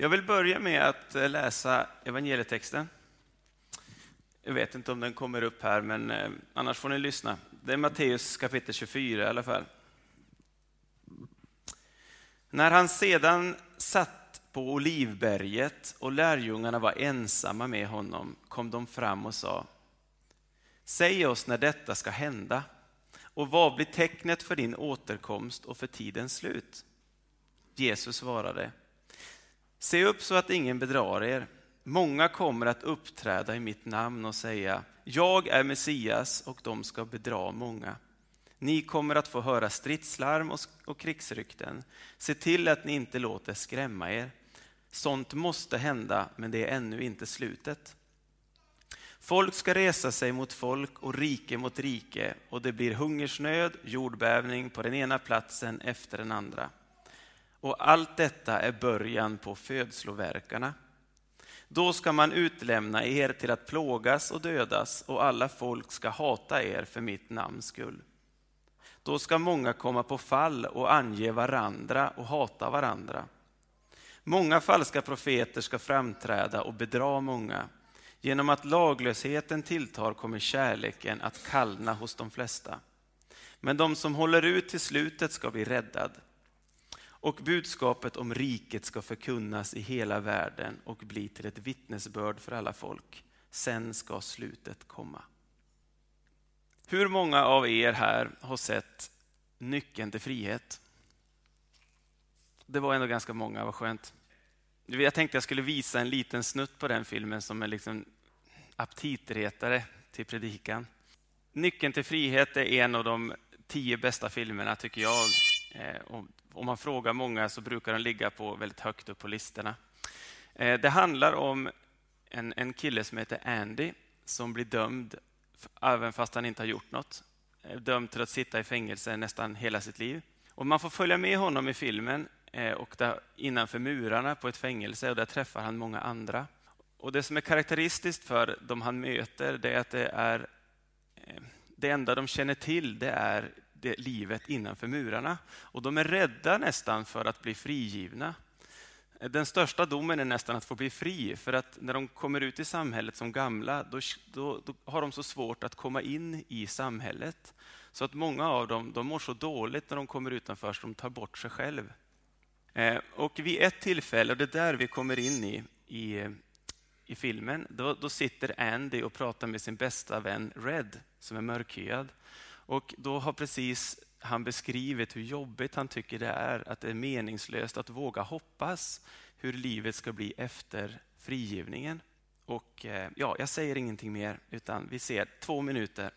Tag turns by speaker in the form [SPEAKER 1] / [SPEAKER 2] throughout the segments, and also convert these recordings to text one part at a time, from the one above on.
[SPEAKER 1] Jag vill börja med att eh, läsa evangelietexten. Jag vet inte om den kommer upp här, men eh, annars får ni lyssna. Det är Matteus kapitel 24 i alla fall. När han sedan satt på Olivberget och lärjungarna var ensamma med honom kom de fram och sa Säg oss när detta ska hända och vad blir tecknet för din återkomst och för tidens slut? Jesus svarade Se upp så att ingen bedrar er. Många kommer att uppträda i mitt namn och säga Jag är Messias och de ska bedra många. Ni kommer att få höra stridslarm och krigsrykten. Se till att ni inte låter skrämma er. Sånt måste hända, men det är ännu inte slutet. Folk ska resa sig mot folk och rike mot rike och det blir hungersnöd, jordbävning på den ena platsen efter den andra. Och allt detta är början på födsloverkarna. Då ska man utlämna er till att plågas och dödas och alla folk ska hata er för mitt namns skull. Då ska många komma på fall och ange varandra och hata varandra. Många falska profeter ska framträda och bedra många. Genom att laglösheten tilltar kommer kärleken att kallna hos de flesta. Men de som håller ut till slutet ska bli räddad. Och budskapet om riket ska förkunnas i hela världen och bli till ett vittnesbörd för alla folk. Sen ska slutet komma. Hur många av er här har sett Nyckeln till frihet? Det var ändå ganska många, vad skönt. Jag tänkte jag skulle visa en liten snutt på den filmen som en liksom aptitretare till predikan. Nyckeln till frihet är en av de tio bästa filmerna, tycker jag. Eh, om man frågar många så brukar den ligga på väldigt högt upp på listorna. Eh, det handlar om en, en kille som heter Andy som blir dömd, även fast han inte har gjort något. Eh, dömd till att sitta i fängelse nästan hela sitt liv. Och man får följa med honom i filmen eh, och där, innanför murarna på ett fängelse och där träffar han många andra. Och Det som är karaktäristiskt för de han möter det är att det är det enda de känner till det är det livet innanför murarna. Och de är rädda nästan för att bli frigivna. Den största domen är nästan att få bli fri, för att när de kommer ut i samhället som gamla, då, då, då har de så svårt att komma in i samhället. Så att många av dem de mår så dåligt när de kommer utanför så de tar bort sig själv. Eh, och vid ett tillfälle, och det är där vi kommer in i, i, i filmen, då, då, sitter Andy och pratar med sin bästa vän Red, som är mörkhyad. Och då har precis han beskrivit hur jobbigt han tycker det är, att det är meningslöst att våga hoppas hur livet ska bli efter frigivningen. Och eh, ja, jag säger ingenting mer, utan vi ser två minuter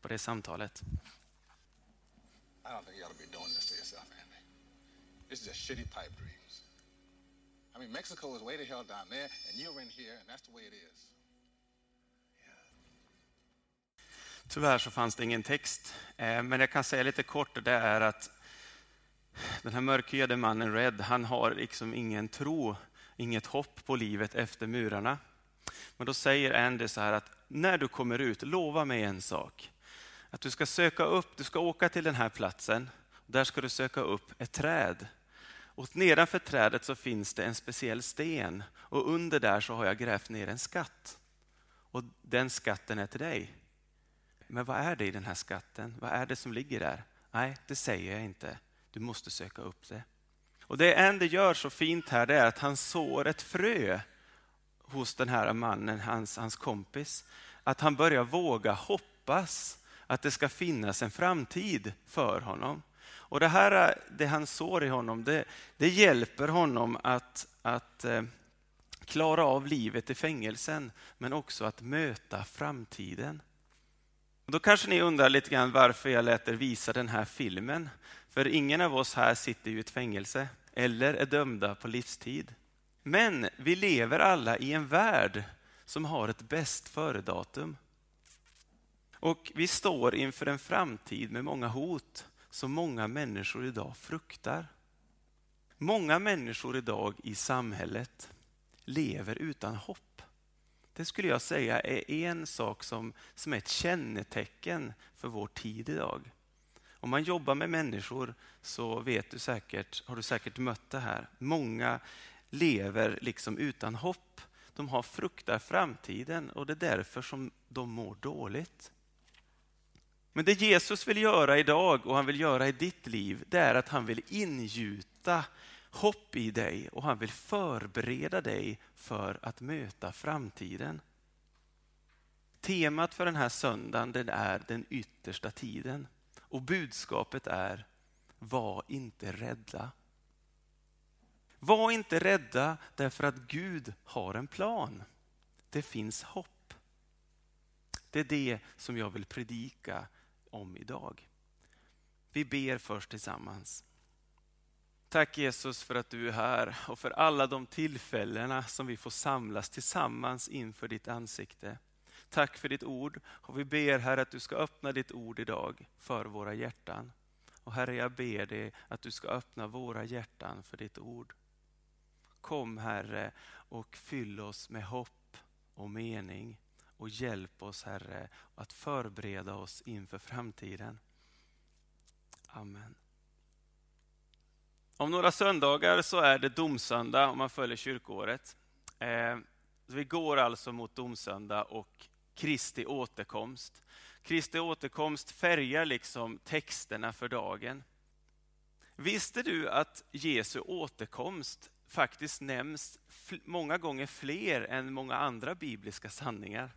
[SPEAKER 1] på det samtalet. I don't think you ought to be doing this to yourself, Andy. This is just shitty pipe dreams. I mean, Mexico is way the hell down there, and you're in here, and that's the way it is. Tyvärr så fanns det ingen text, eh, men jag kan säga lite kort, det är att den här mörkhyade mannen Red, han har liksom ingen tro, inget hopp på livet efter murarna. Men då säger Andy så här att när du kommer ut, lova mig en sak. Att du ska söka upp, du ska åka till den här platsen, där ska du söka upp ett träd. Och nedanför trädet så finns det en speciell sten och under där så har jag grävt ner en skatt. Och den skatten är till dig. Men vad är det i den här skatten? Vad är det som ligger där? Nej, det säger jag inte. Du måste söka upp det. Och Det Andy gör så fint här det är att han sår ett frö hos den här mannen, hans, hans kompis. Att han börjar våga hoppas att det ska finnas en framtid för honom. Och Det här det han sår i honom, det, det hjälper honom att, att eh, klara av livet i fängelsen, men också att möta framtiden. Då kanske ni undrar lite grann varför jag lät er visa den här filmen. För ingen av oss här sitter ju i ett fängelse eller är dömda på livstid. Men vi lever alla i en värld som har ett bäst före-datum. Och vi står inför en framtid med många hot som många människor idag fruktar. Många människor idag i samhället lever utan hopp. Det skulle jag säga är en sak som, som är ett kännetecken för vår tid idag. Om man jobbar med människor så vet du säkert, har du säkert mött det här. Många lever liksom utan hopp. De har fruktar framtiden och det är därför som de mår dåligt. Men det Jesus vill göra idag och han vill göra i ditt liv, det är att han vill ingjuta hopp i dig och han vill förbereda dig för att möta framtiden. Temat för den här söndagen den är den yttersta tiden och budskapet är var inte rädda. Var inte rädda därför att Gud har en plan. Det finns hopp. Det är det som jag vill predika om idag. Vi ber först tillsammans. Tack Jesus för att du är här och för alla de tillfällena som vi får samlas tillsammans inför ditt ansikte. Tack för ditt ord och vi ber Herre att du ska öppna ditt ord idag för våra hjärtan. Och Herre, jag ber dig att du ska öppna våra hjärtan för ditt ord. Kom Herre och fyll oss med hopp och mening och hjälp oss Herre att förbereda oss inför framtiden. Amen. Om några söndagar så är det domsöndag om man följer kyrkoåret. Eh, vi går alltså mot domsöndag och Kristi återkomst. Kristi återkomst färgar liksom texterna för dagen. Visste du att Jesu återkomst faktiskt nämns många gånger fler än många andra bibliska sanningar?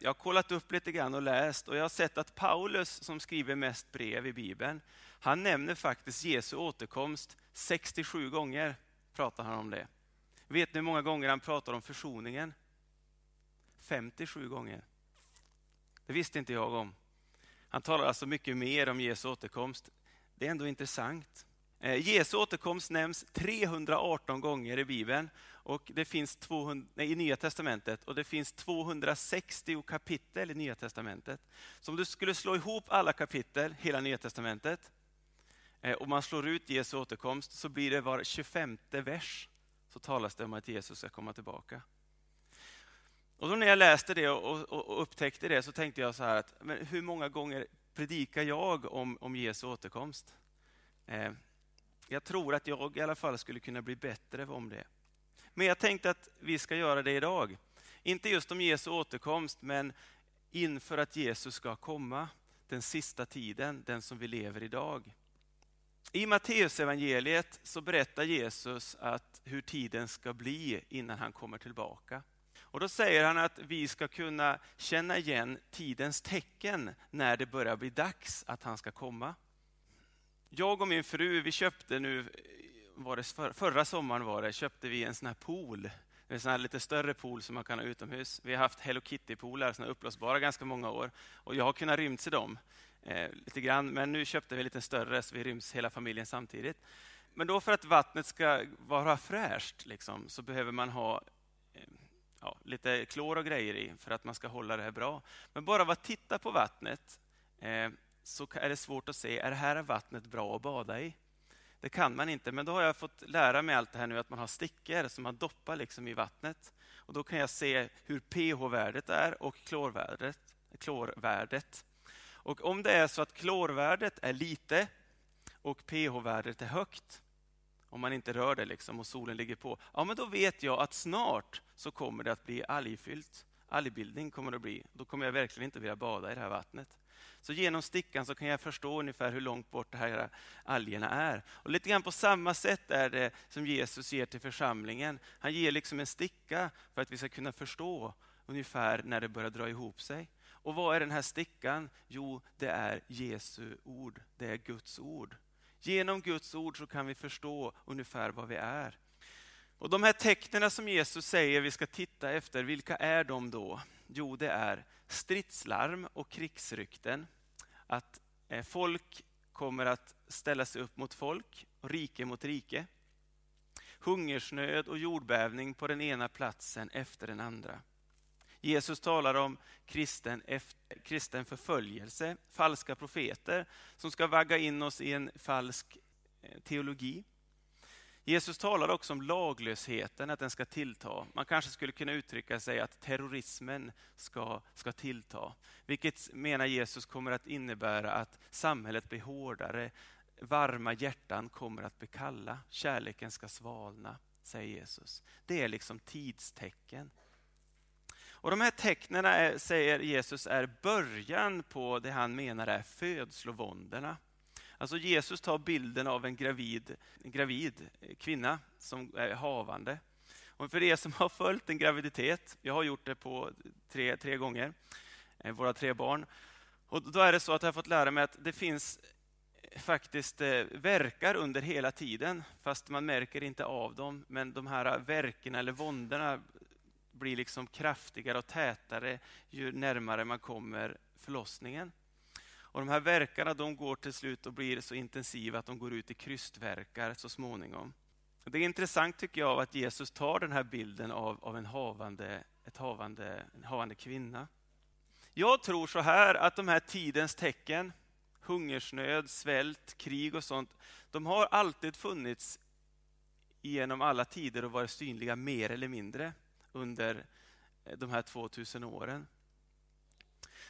[SPEAKER 1] Jag har kollat upp lite grann och läst och jag har sett att Paulus som skriver mest brev i Bibeln, han nämner faktiskt Jesu återkomst 67 gånger. pratar han om det. Vet ni hur många gånger han pratar om försoningen? 57 gånger. Det visste inte jag om. Han talar alltså mycket mer om Jesu återkomst. Det är ändå intressant. Eh, Jesu återkomst nämns 318 gånger i Bibeln och det finns 200, nej, i Nya Testamentet och det finns 260 kapitel i Nya Testamentet. Så om du skulle slå ihop alla kapitel, hela Nya Testamentet, eh, och man slår ut Jesu återkomst så blir det var 25 vers så talas det om att Jesus ska komma tillbaka. Och då när jag läste det och, och, och, upptäckte det så tänkte jag så här att men hur många gånger predikar jag om, om Jesu återkomst? Eh, jag tror att jag i alla fall skulle kunna bli bättre om det. Men jag tänkte att vi ska göra det idag. Inte just om Jesu återkomst, men inför att Jesus ska komma, den sista tiden, den som vi lever idag. I Matteusevangeliet så berättar Jesus att hur tiden ska bli innan han kommer tillbaka. Och Då säger han att vi ska kunna känna igen tidens tecken när det börjar bli dags att han ska komma. Jag och min fru vi köpte nu, var det för, förra sommaren var det, köpte vi en sån här pool. En sån här lite större pool som man kan ha utomhus. Vi har haft Hello Kitty-poolar, såna uppblåsbara, ganska många år. Och jag har kunnat rymts i dem eh, lite grann, men nu köpte vi en lite större så vi ryms hela familjen samtidigt. Men då för att vattnet ska vara fräscht liksom, så behöver man ha eh, ja, lite klor och grejer i för att man ska hålla det här bra. Men bara av att titta på vattnet eh, så är det svårt att se, är det här vattnet bra att bada i? Det kan man inte, men då har jag fått lära mig allt det här nu att man har stickor som man doppar liksom i vattnet. Och Då kan jag se hur pH-värdet är och klorvärdet. klorvärdet. Och om det är så att klorvärdet är lite och pH-värdet är högt, om man inte rör det liksom och solen ligger på, ja men då vet jag att snart så kommer det att bli algfyllt. Algbildning kommer det att bli. Då kommer jag verkligen inte vilja bada i det här vattnet. Så genom stickan så kan jag förstå ungefär hur långt bort de här algerna är. Och Lite grann på samma sätt är det som Jesus ger till församlingen. Han ger liksom en sticka för att vi ska kunna förstå ungefär när det börjar dra ihop sig. Och vad är den här stickan? Jo, det är Jesu ord. Det är Guds ord. Genom Guds ord så kan vi förstå ungefär vad vi är. Och De här tecknen som Jesus säger vi ska titta efter, vilka är de då? Jo, det är stridslarm och krigsrykten. Att eh, folk kommer att ställa sig upp mot folk och rike mot rike. Hungersnöd och jordbävning på den ena platsen efter den andra. Jesus talar om kristen, kristen förföljelse, falska profeter som ska vagga in oss i en falsk eh, teologi. Jesus talar också om laglösheten, att den ska tillta. Man kanske skulle kunna uttrycka sig att terrorismen ska, ska tillta. Vilket menar Jesus kommer att innebära att samhället blir hårdare, varma hjärtan kommer att bli kalla, kärleken ska svalna. säger Jesus. Det är liksom tidstecken. Och De här tecknen är, säger Jesus är början på det han menar är födslovåndorna. Alltså Jesus tar bilden av en gravid, en gravid kvinna som är havande. Och för er som har följt en graviditet, jag har gjort det på tre, tre gånger, eh, våra tre barn. Och då är det så att jag har fått lära mig att det finns eh, faktiskt eh, verkar under hela tiden, fast man märker inte av dem. Men de här verken eller våndorna blir liksom kraftigare och tätare ju närmare man kommer förlossningen. Och De här verkarna de går till slut och blir så intensiva att de går ut i krystverkar så småningom. Det är intressant tycker jag att Jesus tar den här bilden av, av en, havande, ett havande, en havande kvinna. Jag tror så här att de här tidens tecken, hungersnöd, svält, krig och sånt, de har alltid funnits genom alla tider och varit synliga mer eller mindre under de här 2000 åren.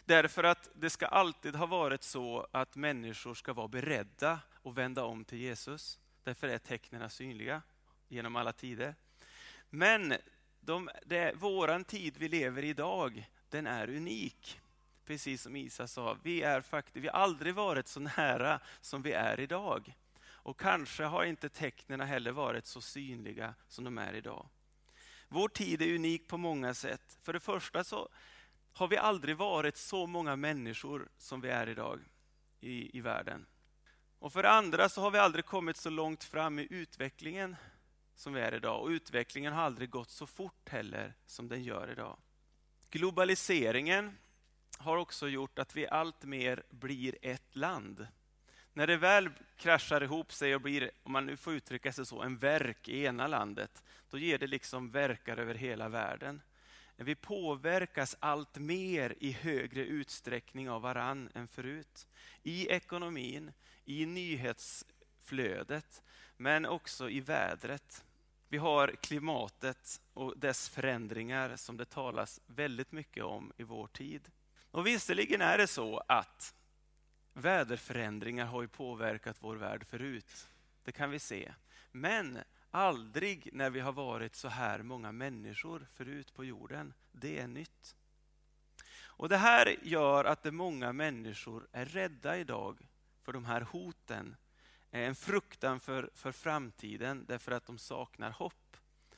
[SPEAKER 1] Därför att det ska alltid ha varit så att människor ska vara beredda att vända om till Jesus. Därför är tecknen synliga genom alla tider. Men de, det, våran tid vi lever i idag, den är unik. Precis som Isa sa, vi, är faktiskt, vi har aldrig varit så nära som vi är idag. Och kanske har inte tecknen heller varit så synliga som de är idag. Vår tid är unik på många sätt. För det första så har vi aldrig varit så många människor som vi är idag i, i världen. Och för det andra så har vi aldrig kommit så långt fram i utvecklingen som vi är idag. Och utvecklingen har aldrig gått så fort heller som den gör idag. Globaliseringen har också gjort att vi allt mer blir ett land. När det väl kraschar ihop sig och blir, om man nu får uttrycka sig så, en verk i ena landet, då ger det liksom verkar över hela världen. Vi påverkas allt mer i högre utsträckning av varann än förut. I ekonomin, i nyhetsflödet, men också i vädret. Vi har klimatet och dess förändringar som det talas väldigt mycket om i vår tid. Och visserligen är det så att väderförändringar har ju påverkat vår värld förut. Det kan vi se. Men aldrig när vi har varit så här många människor förut på jorden. Det är nytt. Och Det här gör att det många människor är rädda idag för de här hoten. Eh, en fruktan för, för framtiden därför att de saknar hopp.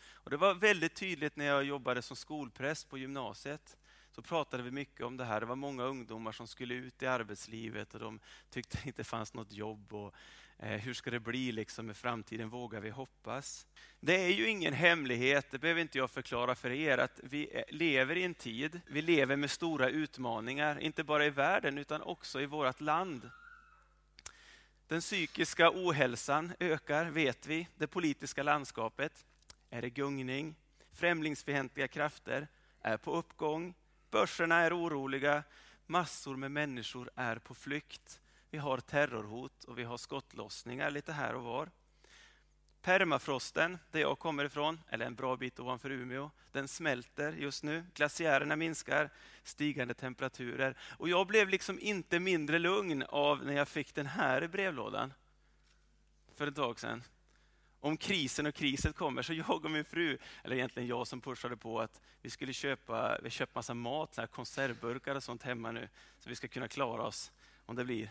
[SPEAKER 1] Och Det var väldigt tydligt när jag jobbade som skolpräst på gymnasiet så pratade vi mycket om det här. Det var många ungdomar som skulle ut i arbetslivet och de tyckte det inte fanns något jobb. Och, Eh, hur ska det bli liksom med framtiden? Vågar vi hoppas? Det är ju ingen hemlighet, det behöver inte jag förklara för er, att vi eh, lever i en tid, vi lever med stora utmaningar, inte bara i världen utan också i vårt land. Den psykiska ohälsan ökar, vet vi. Det politiska landskapet är i gungning. Främlingsfientliga krafter är på uppgång. Börserna är oroliga, massor med människor är på flykt. Vi har terrorhot och vi har skottlossningar lite här och var. Permafrosten, där jag kommer ifrån, eller en bra bit ovanför Umeå, den smälter just nu. Glaciärerna minskar, stigande temperaturer. Och jag blev liksom inte mindre lugn av när jag fick den här i brevlådan för ett tag sedan om krisen och kriset kommer. Så jag och min fru, eller egentligen jag som pushade på att vi skulle köpa, vi köpt massa mat, så här konservburkar och sånt hemma nu, så vi ska kunna klara oss om det blir.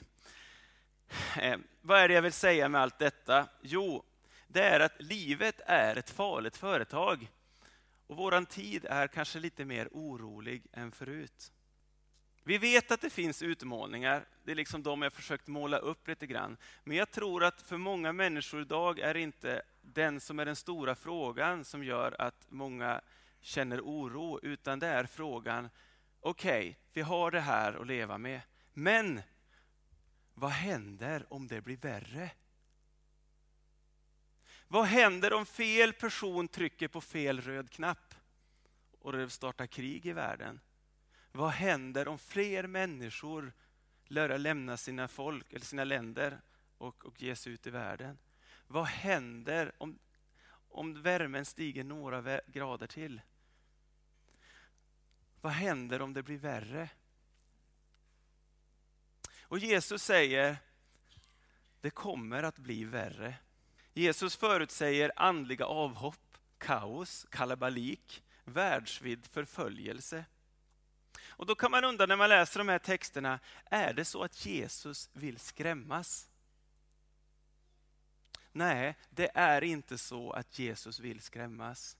[SPEAKER 1] Eh, vad är det jag vill säga med allt detta? Jo, det är att livet är ett farligt företag. Och våran tid är kanske lite mer orolig än förut. Vi vet att det finns utmaningar. Det är liksom de jag försökt måla upp lite grann. Men jag tror att för många människor idag är det inte den som är den stora frågan som gör att många känner oro, utan det är frågan, okej, okay, vi har det här att leva med, men vad händer om det blir värre? Vad händer om fel person trycker på fel röd knapp och det startar krig i världen? Vad händer om fler människor lär lämna sina folk eller sina länder och, och ge sig ut i världen? Vad händer om, om värmen stiger några grader till? Vad händer om det blir värre? Och Jesus säger, det kommer att bli värre. Jesus förutsäger andliga avhopp kaos, kalabalik, världsvid förföljelse. Och då kan man undra när man läser de här texterna, är det så att Jesus vill skrämmas? Nej, det är inte så att Jesus vill skrämmas.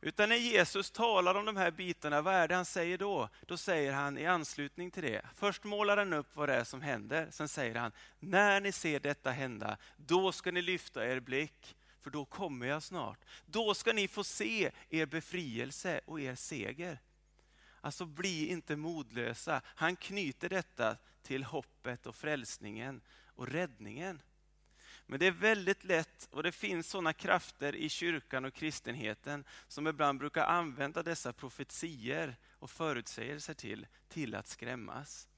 [SPEAKER 1] Utan när Jesus talar om de här bitarna, vad är det han säger då? Då säger han i anslutning till det, först målar han upp vad det är som händer, sen säger han, när ni ser detta hända, då ska ni lyfta er blick, för då kommer jag snart. Då ska ni få se er befrielse och er seger. Alltså bli inte modlösa. Han knyter detta till hoppet och frälsningen och räddningen. Men det är väldigt lätt, och det finns sådana krafter i kyrkan och kristenheten som ibland brukar använda dessa profetier och förutsägelser till, till att skrämmas.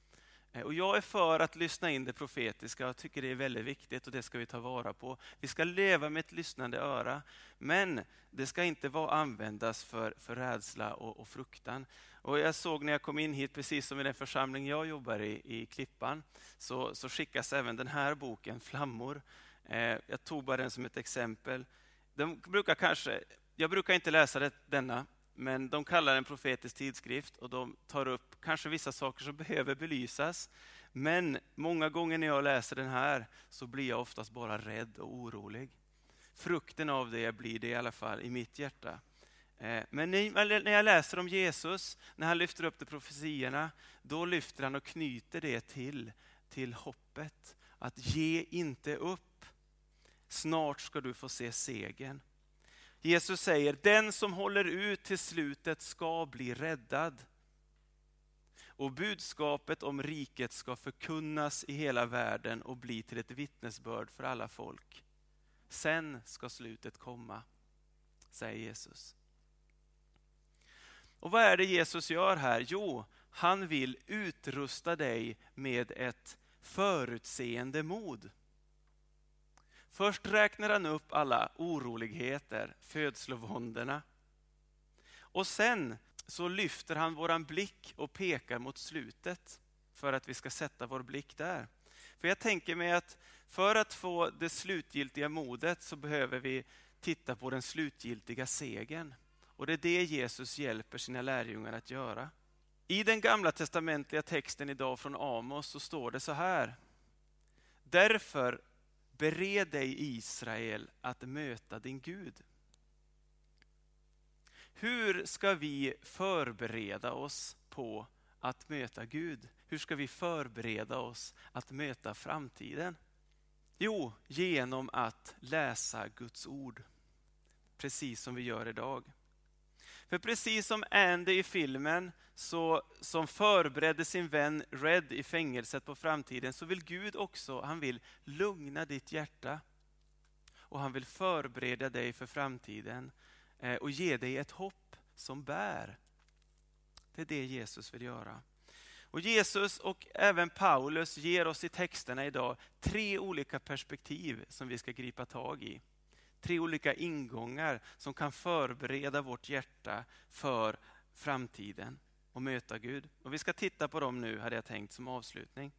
[SPEAKER 1] Eh, och jag är för att lyssna in det profetiska jag tycker det är väldigt viktigt och det ska vi ta vara på. Vi ska leva med ett lyssnande öra, men det ska inte vara, användas för, för rädsla och, och fruktan. Och jag såg när jag kom in hit, precis som i den församling jag jobbar i, i Klippan, så, så skickas även den här boken, Flammor. Eh, jag tog bara den som ett exempel. De brukar kanske, jag brukar inte läsa det, denna, men de kallar den profetisk tidskrift och de tar upp kanske vissa saker som behöver belysas. Men många gånger när jag läser den här så blir jag oftast bara rädd och orolig. Frukten av det blir det i alla fall i mitt hjärta. Eh, men när jag läser om Jesus, när han lyfter upp de profetiorna, då lyfter han och knyter det till, till hoppet. Att ge inte upp. Snart ska du få se segern. Jesus säger, den som håller ut till slutet ska bli räddad. Och budskapet om riket ska förkunnas i hela världen och bli till ett vittnesbörd för alla folk. Sen ska slutet komma, säger Jesus. Och vad är det Jesus gör här? Jo, han vill utrusta dig med ett förutseende mod. Först räknar han upp alla oroligheter, födslovåndorna. Och sen så lyfter han våran blick och pekar mot slutet för att vi ska sätta vår blick där. För jag tänker mig att för att få det slutgiltiga modet så behöver vi titta på den slutgiltiga segern. Och det är det Jesus hjälper sina lärjungar att göra. I den gamla testamentliga texten idag från Amos så står det så här. Därför bered dig Israel att möta din Gud. Hur ska vi förbereda oss på att möta Gud? Hur ska vi förbereda oss att möta framtiden? Jo, genom att läsa Guds ord. Precis som vi gör idag. För precis som Andy i filmen, så, som förberedde sin vän Red i fängelset på framtiden, så vill Gud också, han vill lugna ditt hjärta. Och han vill förbereda dig för framtiden eh, och ge dig ett hopp som bär. Det är det Jesus vill göra. Och Jesus och även Paulus ger oss i texterna idag tre olika perspektiv som vi ska gripa tag i tre olika ingångar som kan förbereda vårt hjärta för framtiden och möta Gud. Och Vi ska titta på dem nu, hade jag tänkt, som avslutning.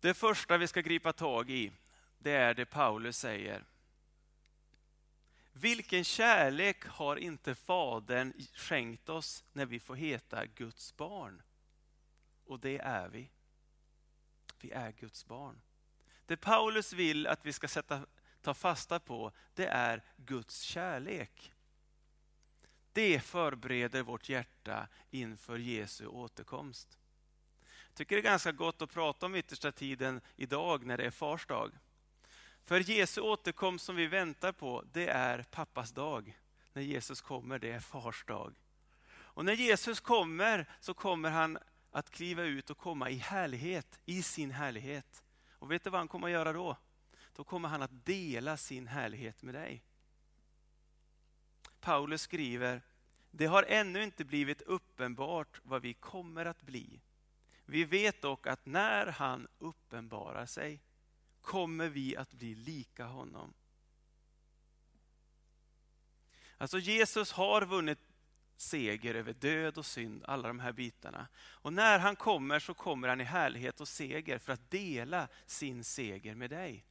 [SPEAKER 1] Det första vi ska gripa tag i, det är det Paulus säger. Vilken kärlek har inte Fadern skänkt oss när vi får heta Guds barn? Och det är vi. Vi är Guds barn. Det Paulus vill att vi ska sätta ta fasta på, det är Guds kärlek. Det förbereder vårt hjärta inför Jesu återkomst. Jag tycker det är ganska gott att prata om yttersta tiden idag när det är fars dag. För Jesu återkomst som vi väntar på, det är pappas dag. När Jesus kommer, det är fars dag. Och när Jesus kommer så kommer han att kliva ut och komma i härlighet, i sin härlighet. Och vet du vad han kommer att göra då? Då kommer han att dela sin härlighet med dig. Paulus skriver, det har ännu inte blivit uppenbart vad vi kommer att bli. Vi vet dock att när han uppenbarar sig kommer vi att bli lika honom. Alltså Jesus har vunnit seger över död och synd, alla de här bitarna. Och när han kommer så kommer han i härlighet och seger för att dela sin seger med dig.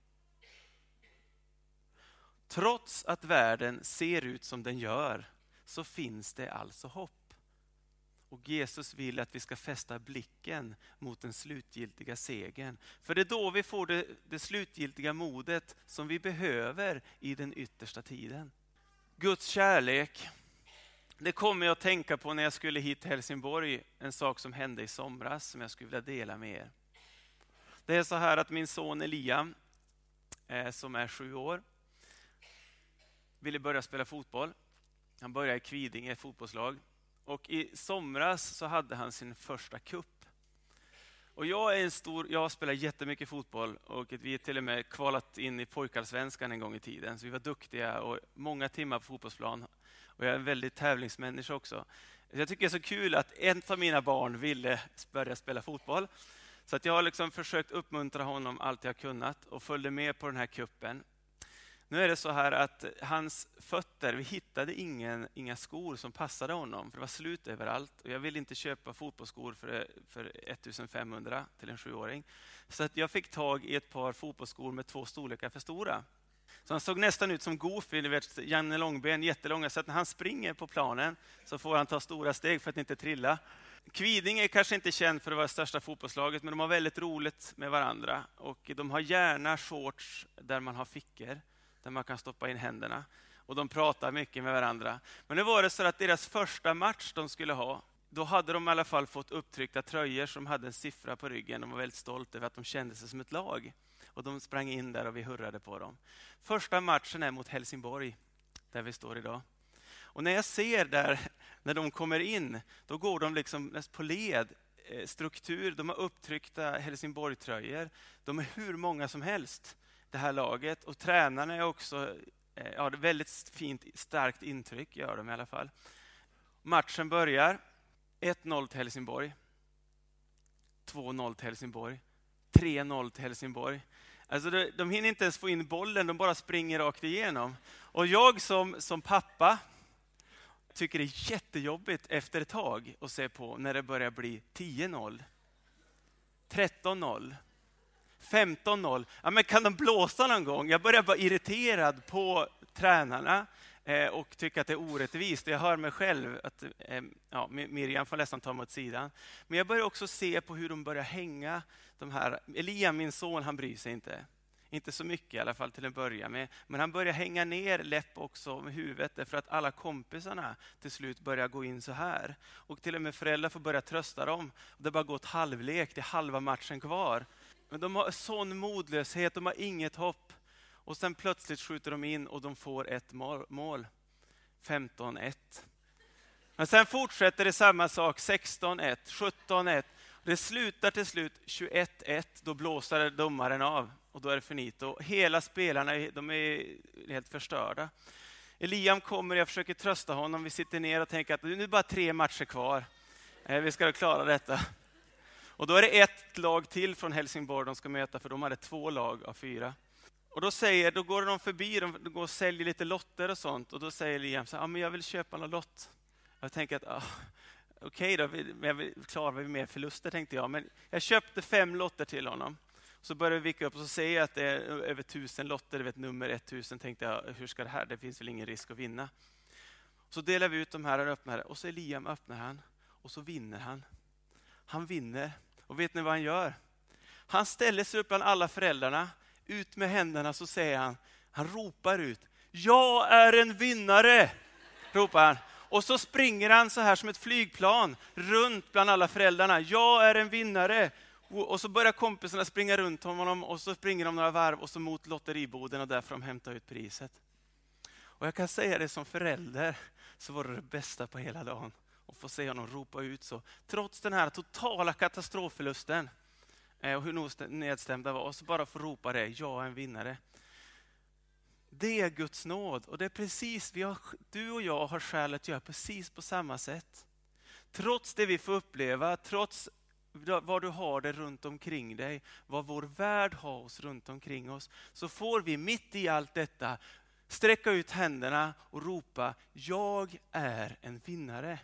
[SPEAKER 1] Trots att världen ser ut som den gör så finns det alltså hopp. Och Jesus vill att vi ska fästa blicken mot den slutgiltiga segern. För det är då vi får det, det slutgiltiga modet som vi behöver i den yttersta tiden. Guds kärlek, det kommer jag att tänka på när jag skulle hit till Helsingborg. En sak som hände i somras som jag skulle vilja dela med er. Det är så här att min son Eliam, eh, som är sju år, ville börja spela fotboll. Han började i Kvidinge, ett fotbollslag. Och I somras så hade han sin första kupp. Och jag, är en stor, jag spelar jättemycket fotboll och vi har till och med kvalat in i pojkallsvenskan en gång i tiden. Så vi var duktiga och många timmar på fotbollsplan. Och jag är en väldigt tävlingsmänniska också. Jag tycker det är så kul att en av mina barn ville börja spela fotboll. Så att jag har liksom försökt uppmuntra honom allt jag kunnat och följde med på den här kuppen. Nu är det så här att hans fötter, vi hittade ingen, inga skor som passade honom, för det var slut överallt. Och jag ville inte köpa fotbollsskor för, för 1500 till en sjuåring. Så att jag fick tag i ett par fotbollsskor med två storlekar för stora. Så han såg nästan ut som Goofy, ni vet Janne Långben, jättelånga. Så att när han springer på planen så får han ta stora steg för att inte trilla. Kviding är kanske inte känd för att vara det största fotbollslaget, men de har väldigt roligt med varandra. Och de har gärna shorts där man har fickor där man kan stoppa in händerna. Och de pratar mycket med varandra. Men nu var det så att deras första match de skulle ha, då hade de i alla fall fått upptryckta tröjor som hade en siffra på ryggen. De var väldigt stolta över att de kände sig som ett lag. Och De sprang in där och vi hurrade på dem. Första matchen är mot Helsingborg, där vi står idag. Och när jag ser där, när de kommer in, då går de liksom på led, eh, struktur. De har upptryckta Helsingborg-tröjor. De är hur många som helst det här laget. Och tränarna är också eh, ja, väldigt fint, starkt intryck, gör de i alla fall. Matchen börjar 1-0 till Helsingborg. 2-0 till Helsingborg. 3-0 till Helsingborg. Alltså de, de hinner inte ens få in bollen, de bara springer rakt igenom. Och jag som, som pappa tycker det är jättejobbigt efter ett tag att se på när det börjar bli 10-0, 13-0, 15-0. Ja, men kan de blåsa någon gång? Jag börjar vara irriterad på tränarna eh, och tycker att det är orättvist. Jag hör mig själv att eh, ja, Miriam får nästan ta mig åt sidan. Men jag börjar också se på hur de börjar hänga. De här. Eliam, min son, han bryr sig inte. Inte så mycket i alla fall till en början. med. Men han börjar hänga ner läpp också med huvudet därför att alla kompisarna till slut börjar gå in så här. Och till och med föräldrar får börja trösta dem. Det har bara gått halvlek, det är halva matchen kvar. Men de har sån modlöshet, de har inget hopp. Och sen plötsligt skjuter de in och de får ett mål. 15-1. Men sen fortsätter det samma sak, 16-1, 17-1. Det slutar till slut 21-1, då blåser domaren av och då är det finito. Hela spelarna de är helt förstörda. Eliam kommer, jag försöker trösta honom, vi sitter ner och tänker att nu är det bara tre matcher kvar. Eh, vi ska klara detta. Och då är det ett lag till från Helsingborg de ska möta, för de hade två lag av fyra. Och då, säger, då går de förbi, de går och säljer lite lotter och sånt. Och då säger Liam så här, ah, men jag vill köpa en lott. Jag tänker att, ah, okej okay då, vi, klarar vi mer förluster tänkte jag. Men jag köpte fem lotter till honom. Så börjar vi vicka upp och så ser jag att det är över tusen lotter, vet, nummer 1000. tänkte jag, hur ska det här, det finns väl ingen risk att vinna. Så delar vi ut de här och öppnar och så Liam öppnar han och så vinner han. Han vinner. Och vet ni vad han gör? Han ställer sig upp bland alla föräldrarna, ut med händerna så säger han, han ropar ut, jag är en vinnare! Ropar han. Och så springer han så här som ett flygplan runt bland alla föräldrarna. Jag är en vinnare! Och så börjar kompisarna springa runt honom och så springer de några varv och så mot lotteriboden och där får de hämta ut priset. Och jag kan säga det som förälder så var det det bästa på hela dagen och få se honom ropa ut så. Trots den här totala katastrofförlusten eh, och hur nedstämda var, så bara få ropa det, jag är en vinnare. Det är Guds nåd och det är precis, vi har, du och jag har skäl att göra precis på samma sätt. Trots det vi får uppleva, trots vad du har det runt omkring dig, vad vår värld har oss runt omkring oss, så får vi mitt i allt detta sträcka ut händerna och ropa, jag är en vinnare.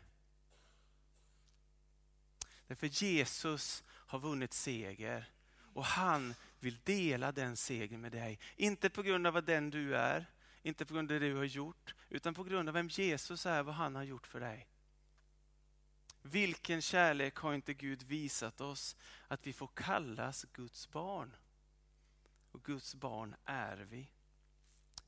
[SPEAKER 1] Därför Jesus har vunnit seger och han vill dela den segern med dig. Inte på grund av vad den du är, inte på grund av det du har gjort, utan på grund av vem Jesus är, vad han har gjort för dig. Vilken kärlek har inte Gud visat oss att vi får kallas Guds barn? Och Guds barn är vi.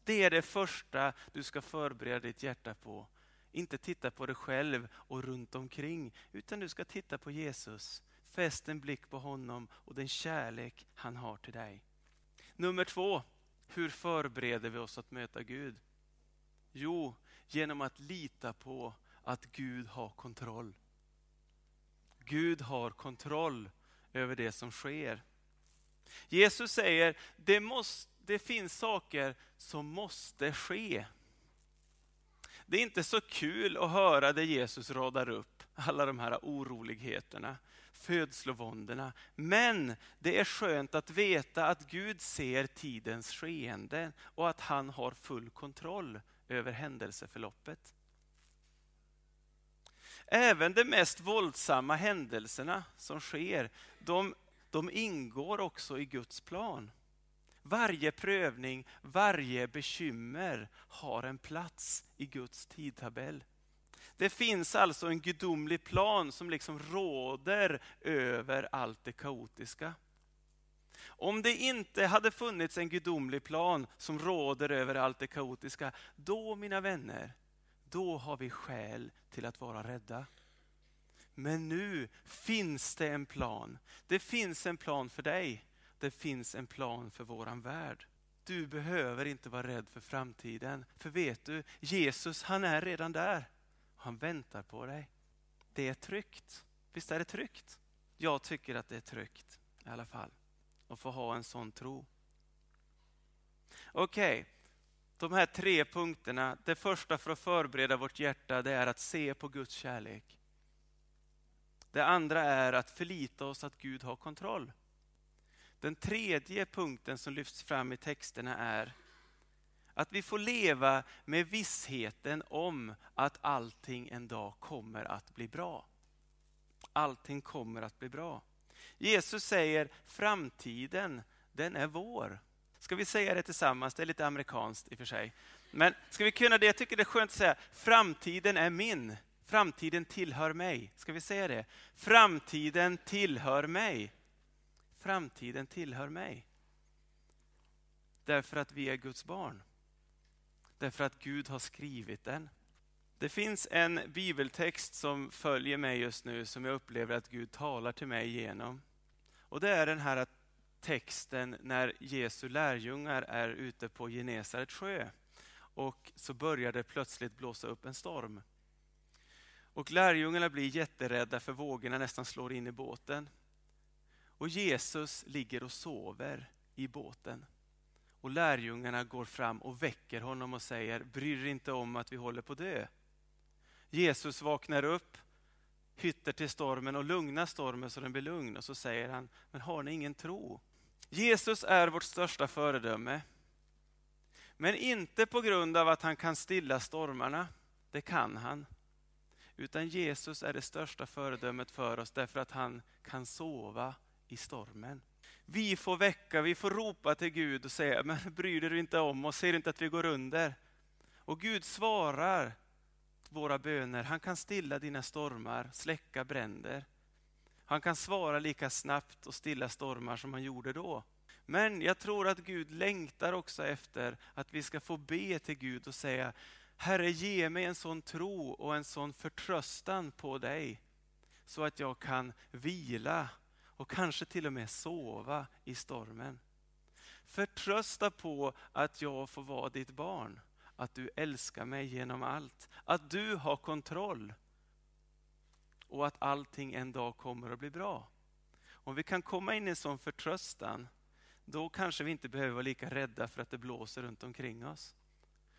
[SPEAKER 1] Det är det första du ska förbereda ditt hjärta på. Inte titta på dig själv och runt omkring, utan du ska titta på Jesus. Fäst en blick på honom och den kärlek han har till dig. Nummer två, hur förbereder vi oss att möta Gud? Jo, genom att lita på att Gud har kontroll. Gud har kontroll över det som sker. Jesus säger, det, måste, det finns saker som måste ske. Det är inte så kul att höra det Jesus radar upp, alla de här oroligheterna, födslovåndorna. Men det är skönt att veta att Gud ser tidens skeende och att han har full kontroll över händelseförloppet. Även de mest våldsamma händelserna som sker, de, de ingår också i Guds plan. Varje prövning, varje bekymmer har en plats i Guds tidtabell. Det finns alltså en gudomlig plan som liksom råder över allt det kaotiska. Om det inte hade funnits en gudomlig plan som råder över allt det kaotiska, då mina vänner, då har vi skäl till att vara rädda. Men nu finns det en plan. Det finns en plan för dig. Det finns en plan för våran värld. Du behöver inte vara rädd för framtiden. För vet du, Jesus han är redan där. Han väntar på dig. Det är tryggt. Visst är det tryggt? Jag tycker att det är tryggt i alla fall. Att få ha en sån tro. Okej, okay de här tre punkterna. Det första för att förbereda vårt hjärta det är att se på Guds kärlek. Det andra är att förlita oss att Gud har kontroll. Den tredje punkten som lyfts fram i texterna är att vi får leva med vissheten om att allting en dag kommer att bli bra. Allting kommer att bli bra. Jesus säger framtiden, den är vår. Ska vi säga det tillsammans? Det är lite amerikanskt i och för sig. Men ska vi kunna det? Jag tycker det är skönt att säga framtiden är min. Framtiden tillhör mig. Ska vi säga det? Framtiden tillhör mig. Framtiden tillhör mig. Därför att vi är Guds barn. Därför att Gud har skrivit den. Det finns en bibeltext som följer mig just nu som jag upplever att Gud talar till mig genom. Och det är den här texten när Jesu lärjungar är ute på Genesarets sjö. Och så börjar det plötsligt blåsa upp en storm. Och lärjungarna blir jätterädda för vågorna nästan slår in i båten. Och Jesus ligger och sover i båten. Och lärjungarna går fram och väcker honom och säger, bryr inte om att vi håller på att dö. Jesus vaknar upp, hytter till stormen och lugnar stormen så den blir lugn. Och så säger han, men har ni ingen tro? Jesus är vårt största föredöme. Men inte på grund av att han kan stilla stormarna, det kan han. Utan Jesus är det största föredömet för oss därför att han kan sova i stormen. Vi får väcka, vi får ropa till Gud och säga, men bryr du inte om oss, ser du inte att vi går under? Och Gud svarar våra böner. Han kan stilla dina stormar, släcka bränder. Han kan svara lika snabbt och stilla stormar som han gjorde då. Men jag tror att Gud längtar också efter att vi ska få be till Gud och säga Herre, ge mig en sån tro och en sån förtröstan på dig så att jag kan vila och kanske till och med sova i stormen. Förtrösta på att jag får vara ditt barn, att du älskar mig genom allt, att du har kontroll och att allting en dag kommer att bli bra. Om vi kan komma in i en sån förtröstan, då kanske vi inte behöver vara lika rädda för att det blåser runt omkring oss.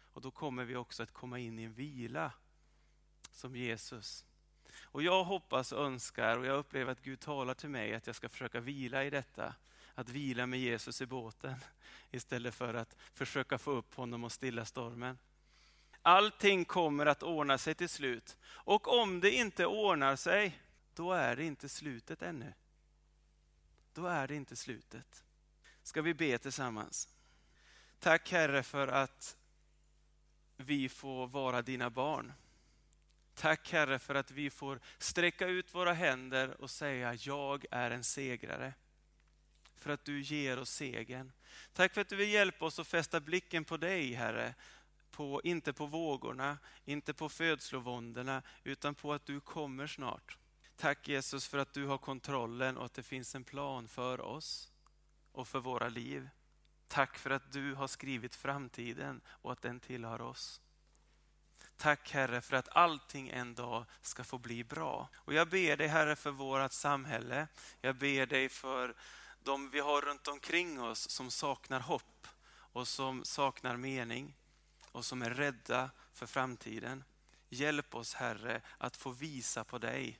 [SPEAKER 1] Och då kommer vi också att komma in i en vila som Jesus. Och jag hoppas och önskar och jag upplever att Gud talar till mig att jag ska försöka vila i detta. Att vila med Jesus i båten istället för att försöka få upp honom och stilla stormen. Allting kommer att ordna sig till slut. Och om det inte ordnar sig, då är det inte slutet ännu. Då är det inte slutet. Ska vi be tillsammans? Tack Herre för att vi får vara dina barn. Tack Herre för att vi får sträcka ut våra händer och säga jag är en segrare. För att du ger oss segern. Tack för att du vill hjälpa oss att fästa blicken på dig Herre. På, inte på vågorna, inte på födslovåndorna, utan på att du kommer snart. Tack Jesus för att du har kontrollen och att det finns en plan för oss och för våra liv. Tack för att du har skrivit framtiden och att den tillhör oss. Tack Herre för att allting en dag ska få bli bra. Och jag ber dig Herre för vårt samhälle. Jag ber dig för de vi har runt omkring oss som saknar hopp och som saknar mening och som är rädda för framtiden. Hjälp oss Herre att få visa på dig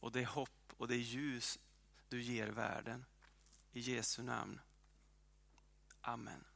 [SPEAKER 1] och det hopp och det ljus du ger världen. I Jesu namn. Amen.